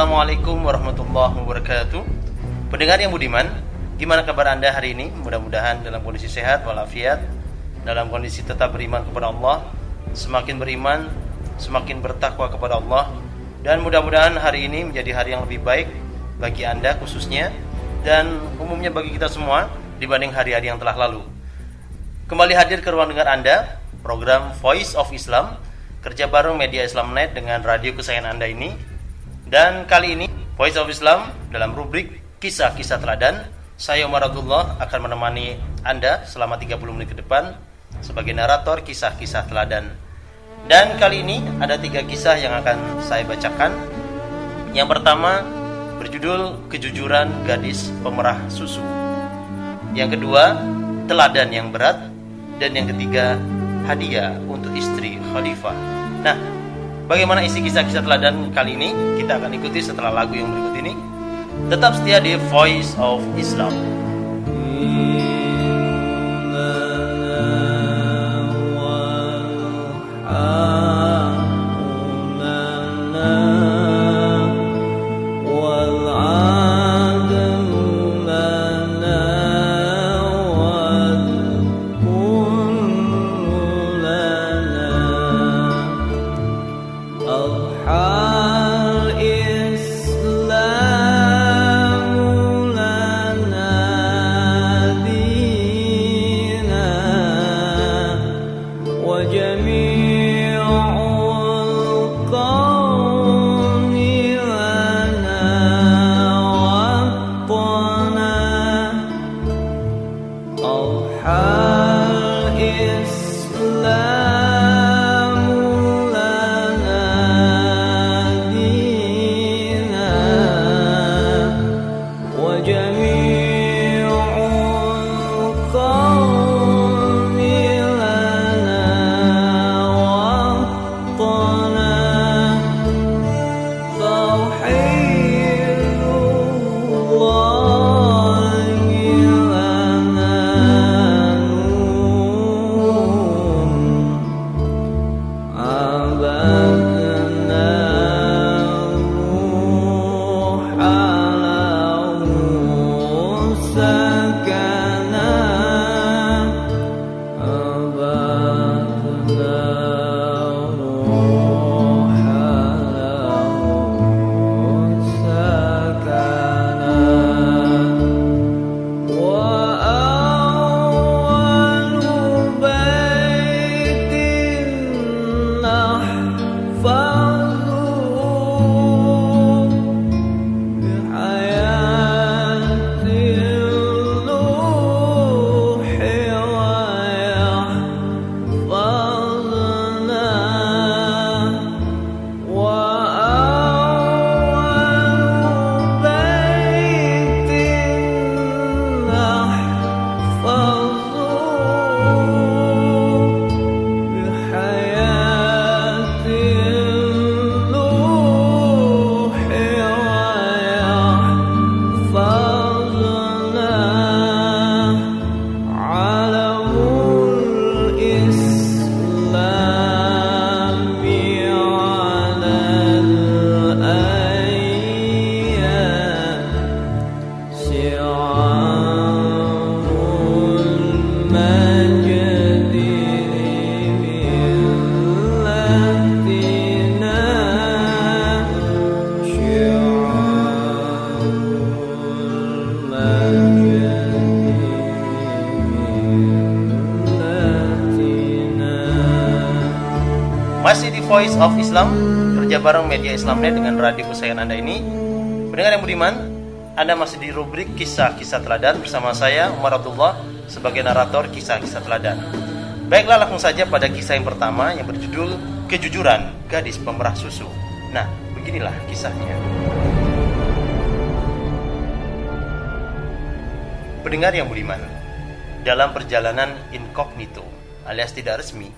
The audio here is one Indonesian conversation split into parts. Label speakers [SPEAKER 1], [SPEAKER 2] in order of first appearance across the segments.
[SPEAKER 1] Assalamualaikum warahmatullahi wabarakatuh. Pendengar yang budiman Gimana kabar anda hari ini? Mudah-mudahan dalam kondisi sehat walafiat Dalam kondisi tetap beriman kepada Allah Semakin beriman Semakin bertakwa kepada Allah Dan mudah-mudahan hari ini menjadi hari yang lebih baik Bagi anda khususnya Dan umumnya bagi kita semua Dibanding hari-hari yang telah lalu. Kembali hadir ke ruang dengar anda Program Voice of Islam Kerja bareng Media Islamnet dengan radio kesayangan anda ini dan kali ini Voice of Islam dalam rubrik Kisah-kisah Teladan Saya Umar Abdullah akan menemani Anda selama 30 menit ke depan Sebagai narator kisah-kisah teladan. Dan kali ini ada tiga kisah yang akan saya bacakan. Yang pertama berjudul Kejujuran Gadis Pemerah Susu. Yang kedua Teladan yang berat. Dan yang ketiga Hadiah untuk istri Khalifah. Nah Bagaimana isi kisah-kisah teladan kali ini? Kita akan ikuti setelah lagu yang berikut ini. Tetap setia di Voice of Islam.
[SPEAKER 2] Masih وجميل Voice of Islam, kerja bareng media Islamnet dengan radio kesayangan Anda ini. Mendengar yang budiman, Anda masih di rubrik kisah-kisah teladan bersama saya Umar Abdullah sebagai narator kisah-kisah teladan. Baiklah langsung saja pada kisah yang pertama yang berjudul Kejujuran Gadis Pemerah Susu. Nah, beginilah kisahnya. Pendengar yang budiman, dalam perjalanan incognito alias tidak resmi,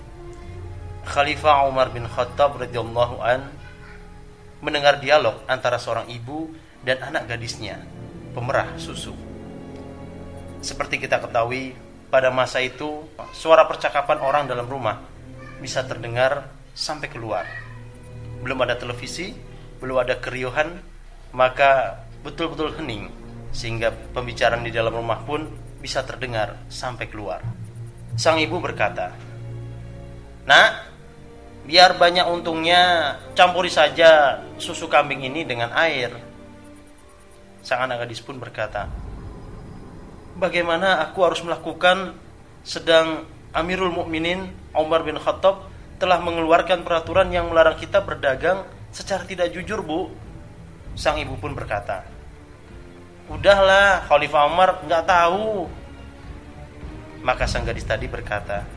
[SPEAKER 2] Khalifah Umar bin Khattab radhiyallahu an mendengar dialog antara seorang ibu dan anak gadisnya, pemerah susu. Seperti kita ketahui, pada masa itu suara percakapan orang dalam rumah bisa terdengar sampai keluar. Belum ada televisi, belum ada keriuhan, maka betul-betul hening sehingga pembicaraan di dalam rumah pun bisa terdengar sampai keluar. Sang ibu berkata, "Nak, biar banyak untungnya, campuri saja susu kambing ini dengan air." Sang anak gadis pun berkata, "Bagaimana aku harus melakukan sedang Amirul Mukminin Umar bin Khattab telah mengeluarkan peraturan yang melarang kita berdagang secara tidak jujur, Bu?" Sang ibu pun berkata, Udahlah, Khalifah Umar nggak tahu. Maka sang gadis tadi berkata,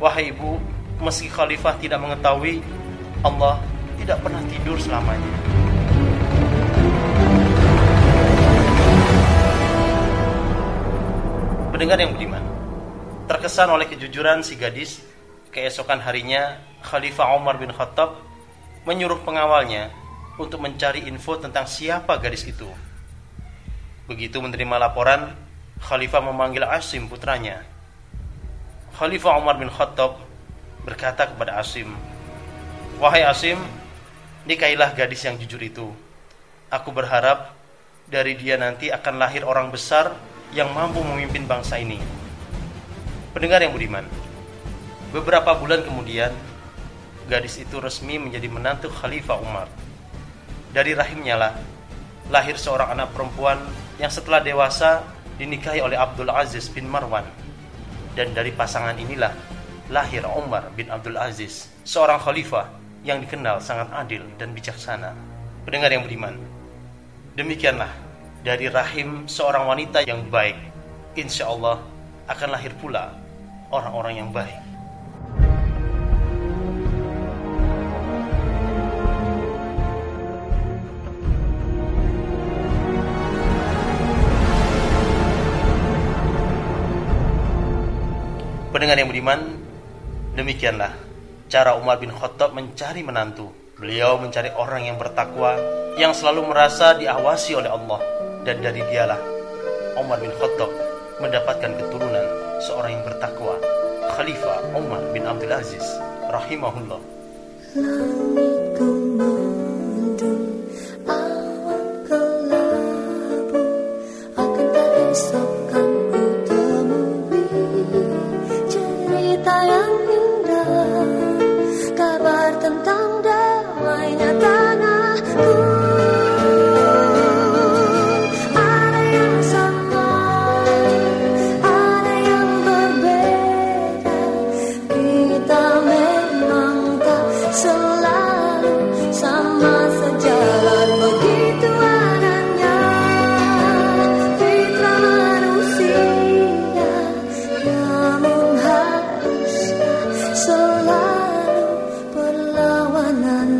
[SPEAKER 2] Wahai ibu, meski Khalifah tidak mengetahui, Allah tidak pernah tidur selamanya. Pendengar yang budiman, terkesan oleh kejujuran si gadis, keesokan harinya Khalifah Umar bin Khattab menyuruh pengawalnya untuk mencari info tentang siapa gadis itu Begitu menerima laporan, Khalifah memanggil Asim putranya. Khalifah Umar bin Khattab berkata kepada Asim, Wahai Asim, nikahilah gadis yang jujur itu. Aku berharap dari dia nanti akan lahir orang besar yang mampu memimpin bangsa ini. Pendengar yang budiman, beberapa bulan kemudian, gadis itu resmi menjadi menantu Khalifah Umar. Dari rahimnya lah, lahir seorang anak perempuan yang setelah dewasa dinikahi oleh Abdul Aziz bin Marwan. Dan dari pasangan inilah lahir Umar bin Abdul Aziz, seorang khalifah yang dikenal sangat adil dan bijaksana. Pendengar yang beriman, demikianlah dari rahim seorang wanita yang baik, insya Allah akan lahir pula orang-orang yang baik. Pendengar yang budiman, demikianlah cara Umar bin Khattab mencari menantu. Beliau mencari orang yang bertakwa, yang selalu merasa diawasi oleh Allah. Dan dari dialah Umar bin Khattab mendapatkan keturunan seorang yang bertakwa, Khalifah Umar bin Abdul Aziz rahimahullah.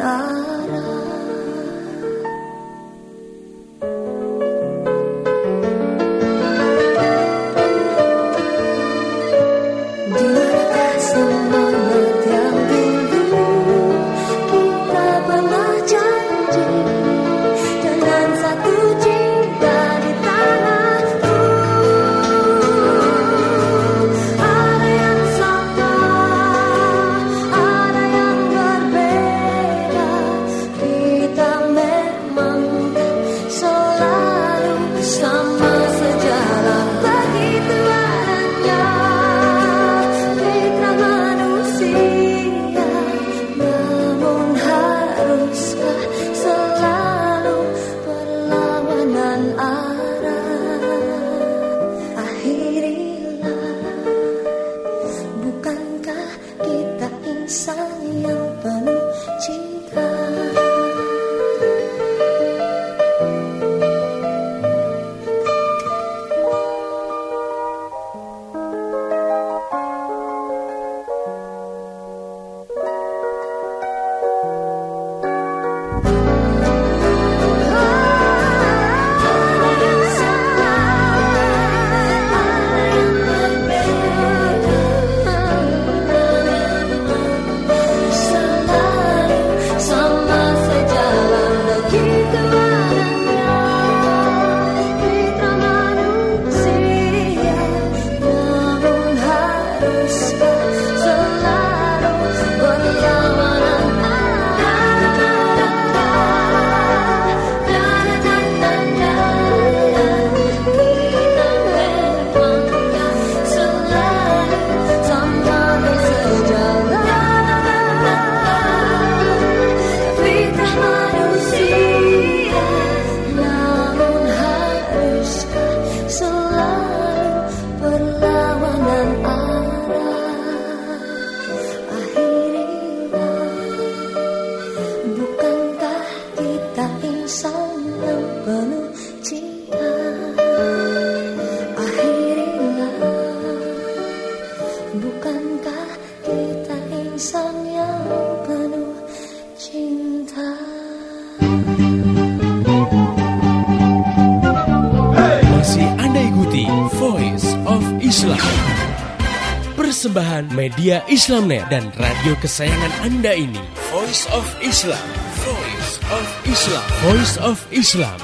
[SPEAKER 3] I kita
[SPEAKER 4] media Islamnet dan radio kesayangan Anda ini. Voice of Islam. Voice of Islam. Voice of Islam.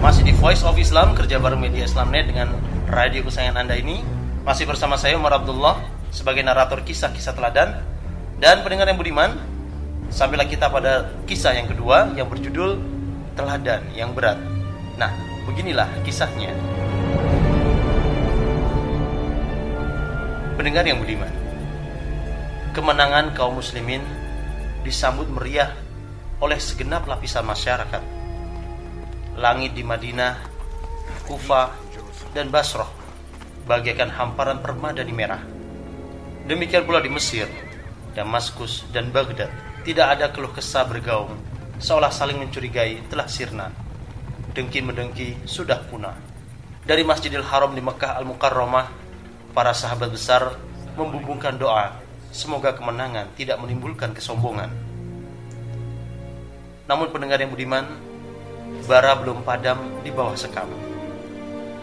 [SPEAKER 2] Masih di Voice of Islam, kerja bareng media Islamnet dengan radio kesayangan Anda ini. Masih bersama saya Umar Abdullah sebagai narator kisah-kisah teladan dan pendengar yang budiman, sampailah kita pada kisah yang kedua yang berjudul Teladan yang Berat. Nah, beginilah kisahnya. Pendengar yang budiman, kemenangan kaum muslimin disambut meriah oleh segenap lapisan masyarakat. Langit di Madinah, Kufah, dan Basroh bagaikan hamparan permada di merah. Demikian pula di Mesir, Damaskus, dan Baghdad tidak ada keluh kesah bergaung, seolah saling mencurigai telah sirna. Dengki mendengki sudah punah. Dari Masjidil Haram di Mekah Al-Mukarramah, para sahabat besar membumbungkan doa, semoga kemenangan tidak menimbulkan kesombongan. Namun pendengar yang budiman, bara belum padam di bawah sekam.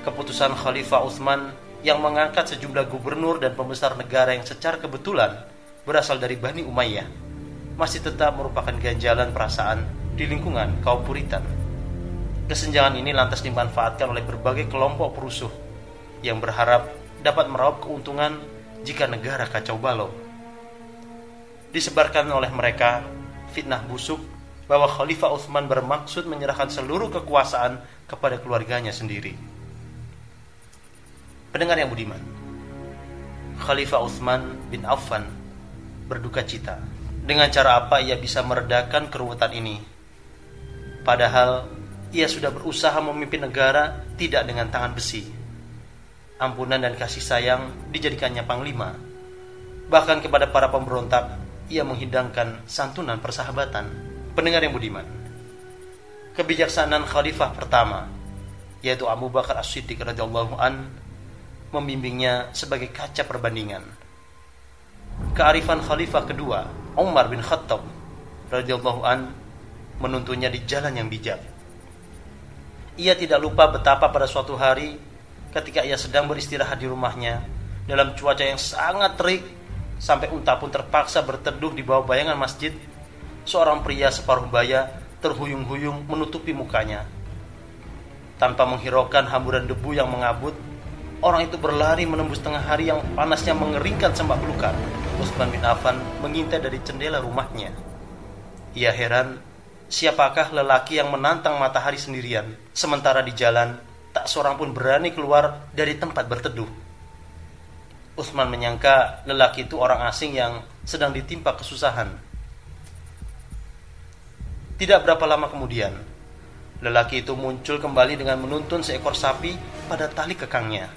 [SPEAKER 2] Keputusan Khalifah Utsman yang mengangkat sejumlah gubernur dan pembesar negara yang secara kebetulan berasal dari Bani Umayyah masih tetap merupakan ganjalan perasaan di lingkungan kaum Puritan. Kesenjangan ini lantas dimanfaatkan oleh berbagai kelompok perusuh yang berharap dapat meraup keuntungan jika negara kacau balau. Disebarkan oleh mereka fitnah busuk bahwa Khalifah Utsman bermaksud menyerahkan seluruh kekuasaan kepada keluarganya sendiri. Pendengar yang budiman, Khalifah Utsman bin Affan berduka cita. Dengan cara apa ia bisa meredakan keruwetan ini? Padahal ia sudah berusaha memimpin negara tidak dengan tangan besi. Ampunan dan kasih sayang dijadikannya panglima. Bahkan kepada para pemberontak, ia menghidangkan santunan persahabatan. Pendengar yang budiman. Kebijaksanaan khalifah pertama, yaitu Abu Bakar As-Siddiq radhiyallahu an, membimbingnya sebagai kaca perbandingan kearifan khalifah kedua, Umar bin Khattab radhiyallahu an menuntunnya di jalan yang bijak. Ia tidak lupa betapa pada suatu hari ketika ia sedang beristirahat di rumahnya dalam cuaca yang sangat terik sampai unta pun terpaksa berteduh di bawah bayangan masjid, seorang pria separuh baya terhuyung-huyung menutupi mukanya. Tanpa menghiraukan hamburan debu yang mengabut, orang itu berlari menembus tengah hari yang panasnya mengeringkan sembah belukar. Utsman bin Affan mengintai dari jendela rumahnya. Ia heran, siapakah lelaki yang menantang matahari sendirian, sementara di jalan tak seorang pun berani keluar dari tempat berteduh. Utsman menyangka lelaki itu orang asing yang sedang ditimpa kesusahan. Tidak berapa lama kemudian, lelaki itu muncul kembali dengan menuntun seekor sapi pada tali kekangnya.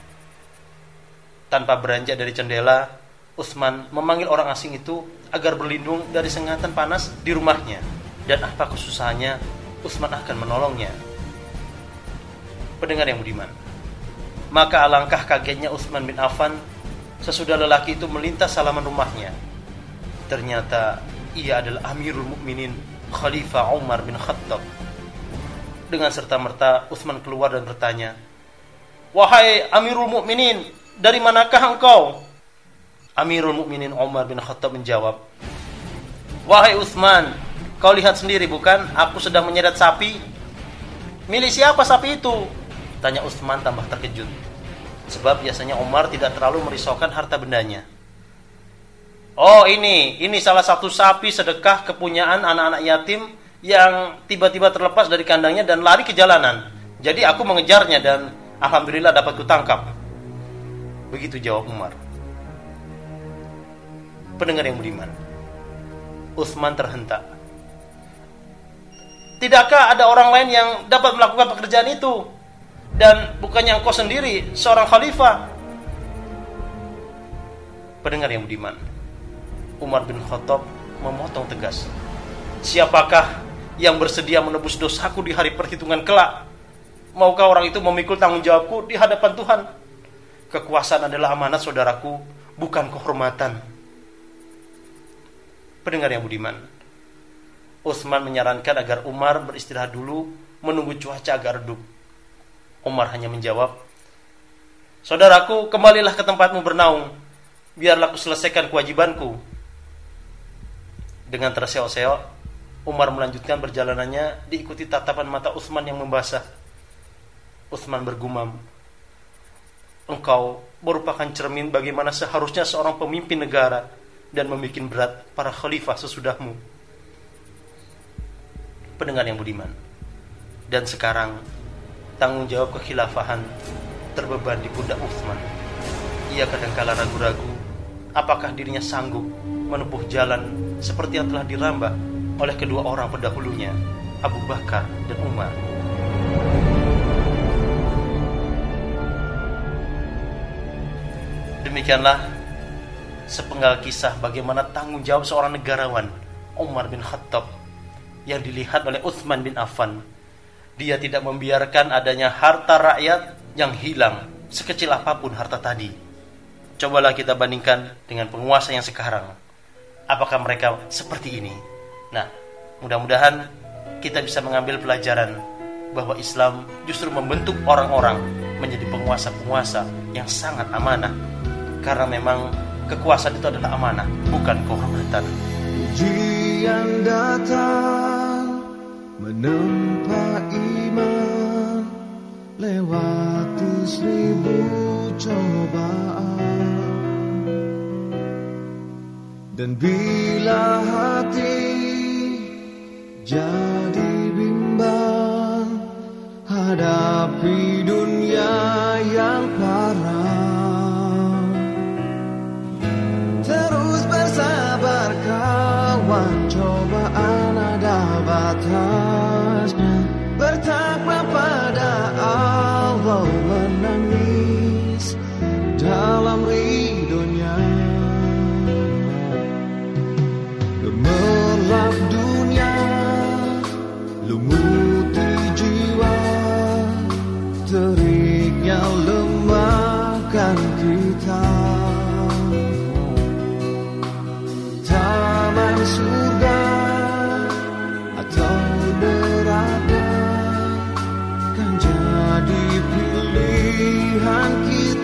[SPEAKER 2] Tanpa beranjak dari jendela, Utsman memanggil orang asing itu agar berlindung dari sengatan panas di rumahnya. Dan apa kesusahannya, Utsman akan menolongnya. Pendengar yang budiman, maka alangkah kagetnya Utsman bin Affan sesudah lelaki itu melintas halaman rumahnya. Ternyata ia adalah Amirul Mukminin Khalifah Umar bin Khattab. Dengan serta-merta Utsman keluar dan bertanya, "Wahai Amirul Mukminin, dari manakah engkau?" Amirul Mukminin Umar bin Khattab menjawab, "Wahai Utsman, kau lihat sendiri bukan? Aku sedang menyeret sapi." "Milik siapa sapi itu?" tanya Utsman tambah terkejut. Sebab biasanya Umar tidak terlalu merisaukan harta bendanya. Oh ini, ini salah satu sapi sedekah kepunyaan anak-anak yatim yang tiba-tiba terlepas dari kandangnya dan lari ke jalanan. Jadi aku mengejarnya dan alhamdulillah dapat kutangkap. Begitu jawab Umar. Pendengar yang budiman. Utsman terhentak. Tidakkah ada orang lain yang dapat melakukan pekerjaan itu? Dan bukannya engkau sendiri seorang khalifah? Pendengar yang budiman Umar bin Khattab memotong tegas. Siapakah yang bersedia menebus dosaku di hari perhitungan kelak? Maukah orang itu memikul tanggung jawabku di hadapan Tuhan? Kekuasaan adalah amanat saudaraku, bukan kehormatan. Pendengar yang budiman, Utsman menyarankan agar Umar beristirahat dulu menunggu cuaca agak redup. Umar hanya menjawab, Saudaraku, kembalilah ke tempatmu bernaung. Biarlah aku selesaikan kewajibanku. Dengan terseok-seok, Umar melanjutkan perjalanannya diikuti tatapan mata Utsman yang membasah. Utsman bergumam, Engkau merupakan cermin bagaimana seharusnya seorang pemimpin negara dan membuat berat para khalifah sesudahmu. Pendengar yang budiman. Dan sekarang tanggung jawab kekhilafahan terbeban di pundak Utsman. Ia kadangkala ragu-ragu apakah dirinya sanggup menempuh jalan seperti yang telah dirambah oleh kedua orang pendahulunya, Abu Bakar dan Umar. Demikianlah sepenggal kisah bagaimana tanggung jawab seorang negarawan Umar bin Khattab yang dilihat oleh Uthman bin Affan. Dia tidak membiarkan adanya harta rakyat yang hilang sekecil apa pun harta tadi. Cobalah kita bandingkan dengan penguasa yang sekarang apakah mereka seperti ini. Nah, mudah-mudahan kita bisa mengambil pelajaran bahwa Islam justru membentuk orang-orang menjadi penguasa-penguasa yang sangat amanah. Karena memang kekuasaan itu adalah amanah, bukan kehormatan.
[SPEAKER 5] Ujian datang menempa iman lewati seribu cobaan. Dan bila hati jadi bimbang Hadapi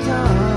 [SPEAKER 5] kita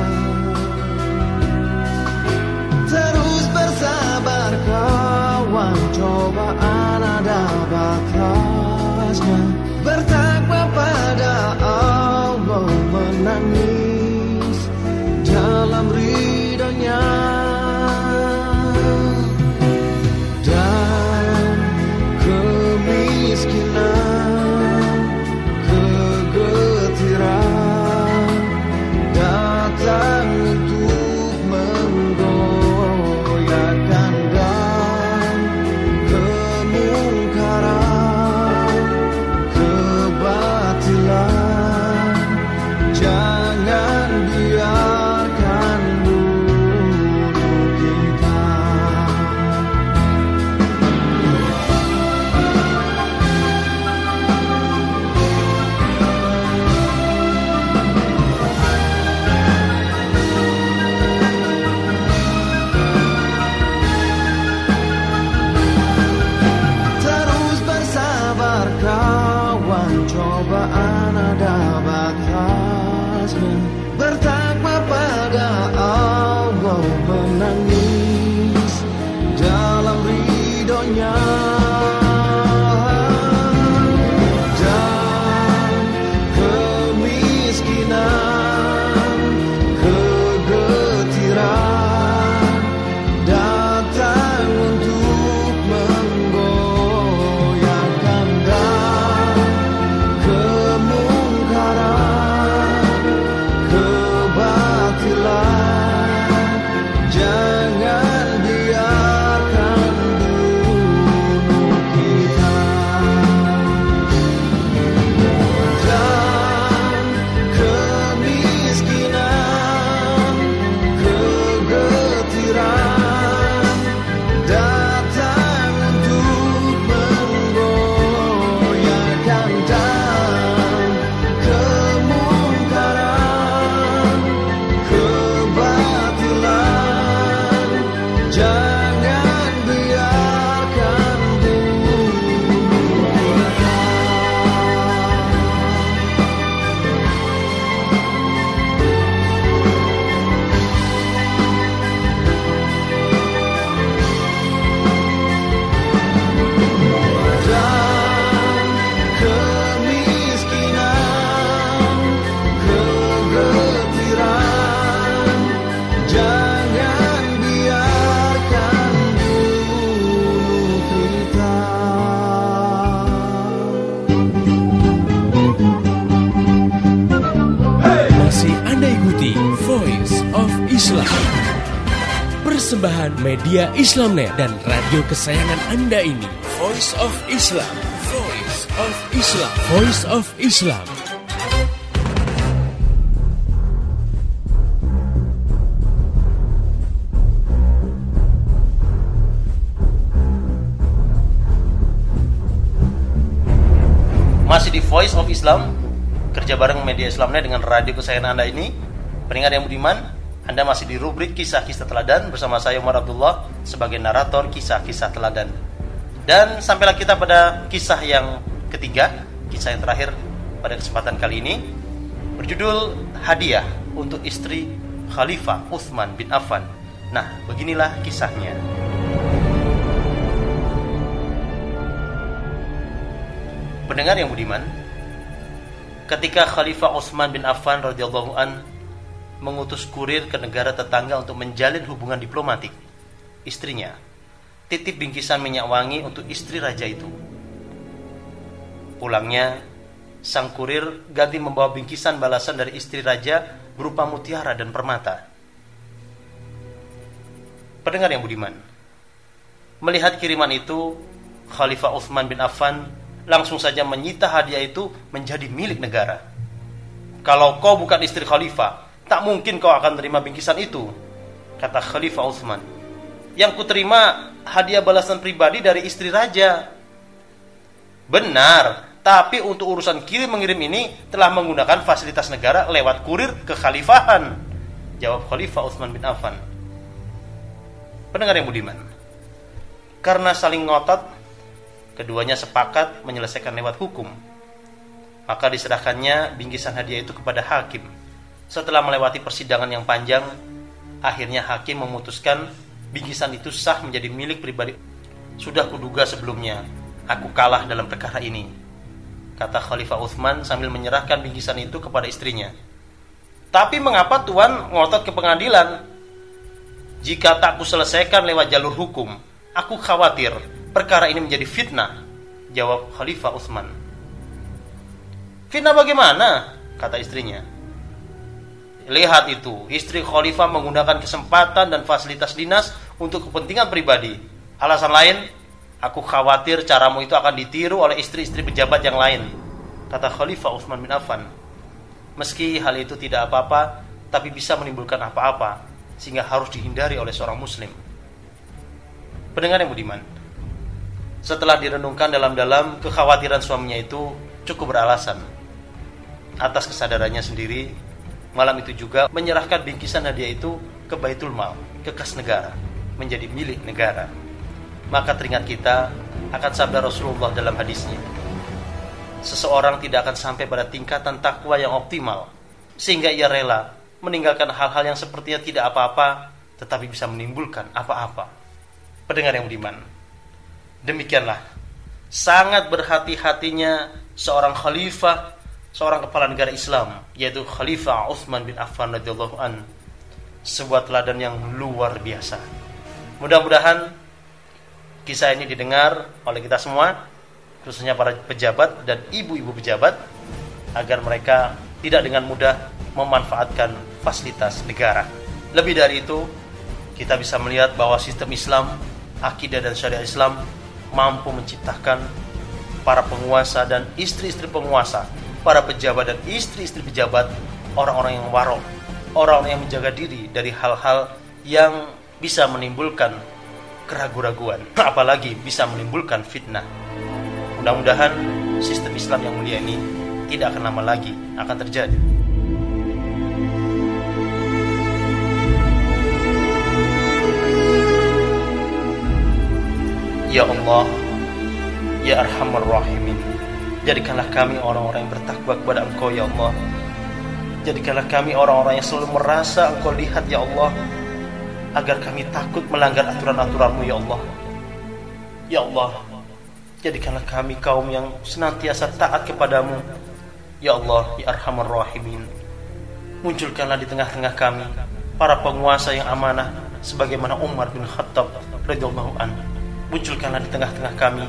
[SPEAKER 4] Persembahan media Islamnet dan radio kesayangan Anda ini. Voice of Islam. Voice of Islam. Voice of Islam.
[SPEAKER 2] Masih di Voice of Islam, kerja bareng media Islamnet dengan radio kesayangan Anda ini. Pendengar yang budiman, Anda masih di rubrik kisah-kisah teladan bersama saya Umar Abdullah sebagai narator kisah-kisah teladan. Dan sampailah kita pada kisah yang ketiga, kisah yang terakhir pada kesempatan kali ini berjudul Hadiah untuk istri Khalifah Utsman bin Affan. Nah, beginilah kisahnya. Pendengar yang budiman, ketika Khalifah Utsman bin Affan radhiyallahu an mengutus kurir ke negara tetangga untuk menjalin hubungan diplomatik, istrinya titip bingkisan minyak wangi untuk istri raja itu. Pulangnya, sang kurir ganti membawa bingkisan balasan dari istri raja berupa mutiara dan permata. Pendengar yang budiman, melihat kiriman itu, Khalifah Utsman bin Affan langsung saja menyita hadiah itu menjadi milik negara. Kalau kau bukan istri khalifah, tak mungkin kau akan terima bingkisan itu, kata Khalifah Utsman. Yang kuterima hadiah balasan pribadi dari istri raja. Benar, tapi untuk urusan kirim mengirim ini telah menggunakan fasilitas negara lewat kurir kekhalifahan. Jawab Khalifah Utsman bin Affan. Pendengar yang budiman, karena saling ngotot, keduanya sepakat menyelesaikan lewat hukum. Maka diserahkannya bingkisan hadiah itu kepada hakim. Setelah melewati persidangan yang panjang, akhirnya hakim memutuskan bingkisan itu sah menjadi milik pribadi. Sudah kuduga sebelumnya, aku kalah dalam perkara ini. Kata Khalifah Utsman sambil menyerahkan bingkisan itu kepada istrinya. Tapi mengapa Tuan ngotot ke pengadilan? Jika tak kuselesaikan lewat jalur hukum, aku khawatir perkara ini menjadi fitnah. Jawab Khalifah Utsman. Fitnah bagaimana? Kata istrinya. Lihat itu, istri khalifah menggunakan kesempatan dan fasilitas dinas untuk kepentingan pribadi. Alasan lain, aku khawatir caramu itu akan ditiru oleh istri-istri pejabat yang lain. Kata Khalifah Utsman bin Affan. Meski hal itu tidak apa-apa, tapi bisa menimbulkan apa-apa, sehingga harus dihindari oleh seorang muslim. Pendengar yang budiman, setelah direnungkan dalam-dalam, kekhawatiran suaminya itu cukup beralasan. Atas kesadarannya sendiri, malam itu juga menyerahkan bingkisan hadiah itu ke Baitul Mal, ke kas negara, menjadi milik negara. Maka teringat kita akan sabda Rasulullah dalam hadisnya. Seseorang tidak akan sampai pada tingkatan takwa yang optimal sehingga ia rela meninggalkan hal-hal yang sepertinya tidak apa-apa tetapi bisa menimbulkan apa-apa. Pendengar yang budiman, demikianlah sangat berhati-hatinya seorang khalifah seorang kepala negara Islam yaitu Khalifah Utsman bin Affan radhiyallahu an sebuah teladan yang luar biasa. Mudah-mudahan kisah ini didengar oleh kita semua khususnya para pejabat dan ibu-ibu pejabat agar mereka tidak dengan mudah memanfaatkan fasilitas negara. Lebih dari itu, kita bisa melihat bahwa sistem Islam, akidah dan syariat Islam mampu menciptakan para penguasa dan istri-istri penguasa para pejabat dan istri-istri pejabat, orang-orang yang warok, orang-orang yang menjaga diri dari hal-hal yang bisa menimbulkan keraguan-raguan, apalagi bisa menimbulkan fitnah. Mudah-mudahan sistem Islam yang mulia ini tidak akan lama lagi akan terjadi. Ya Allah, Ya Arhamar Rahimin, Jadikanlah kami orang-orang yang bertakwa kepada Engkau ya Allah. Jadikanlah kami orang-orang yang selalu merasa Engkau lihat ya Allah Agar kami takut melanggar aturan-aturanmu ya Allah. Ya Allah Jadikanlah kami kaum yang senantiasa taat kepadamu. Ya Allah Ya Arhamar Rahimin. Munculkanlah di tengah-tengah kami Para penguasa yang amanah Sebagaimana Umar bin Khattab radhiyallahu an. Munculkanlah di tengah-tengah kami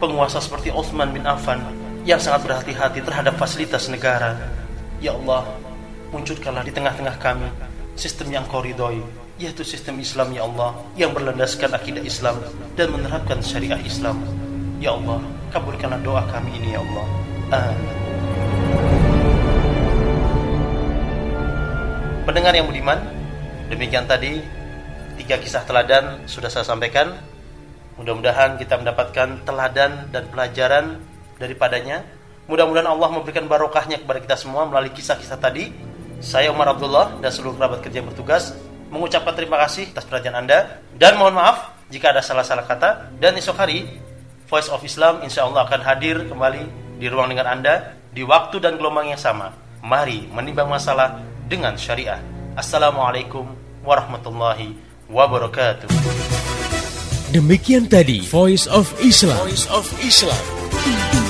[SPEAKER 2] Penguasa seperti Utsman bin Affan yang sangat berhati-hati terhadap fasilitas negara. Ya Allah, munculkanlah di tengah-tengah kami sistem yang kau ridhoi, yaitu sistem Islam ya Allah yang berlandaskan akidah Islam dan menerapkan syariah Islam. Ya Allah, kabulkanlah doa kami ini ya Allah. Amin. Pendengar yang budiman, demikian tadi tiga kisah teladan sudah saya sampaikan. Mudah-mudahan kita mendapatkan teladan dan pelajaran daripadanya. Mudah-mudahan Allah memberikan barokahnya kepada kita semua melalui kisah-kisah tadi. Saya Umar Abdullah dan seluruh kerabat kerja yang bertugas mengucapkan terima kasih atas perhatian Anda dan mohon maaf jika ada salah-salah kata dan esok hari Voice of Islam insya Allah akan hadir kembali di ruang dengan Anda di waktu dan gelombang yang sama. Mari menimbang masalah dengan syariah. Assalamualaikum warahmatullahi wabarakatuh.
[SPEAKER 4] Demikian tadi Voice of Islam. Voice of Islam.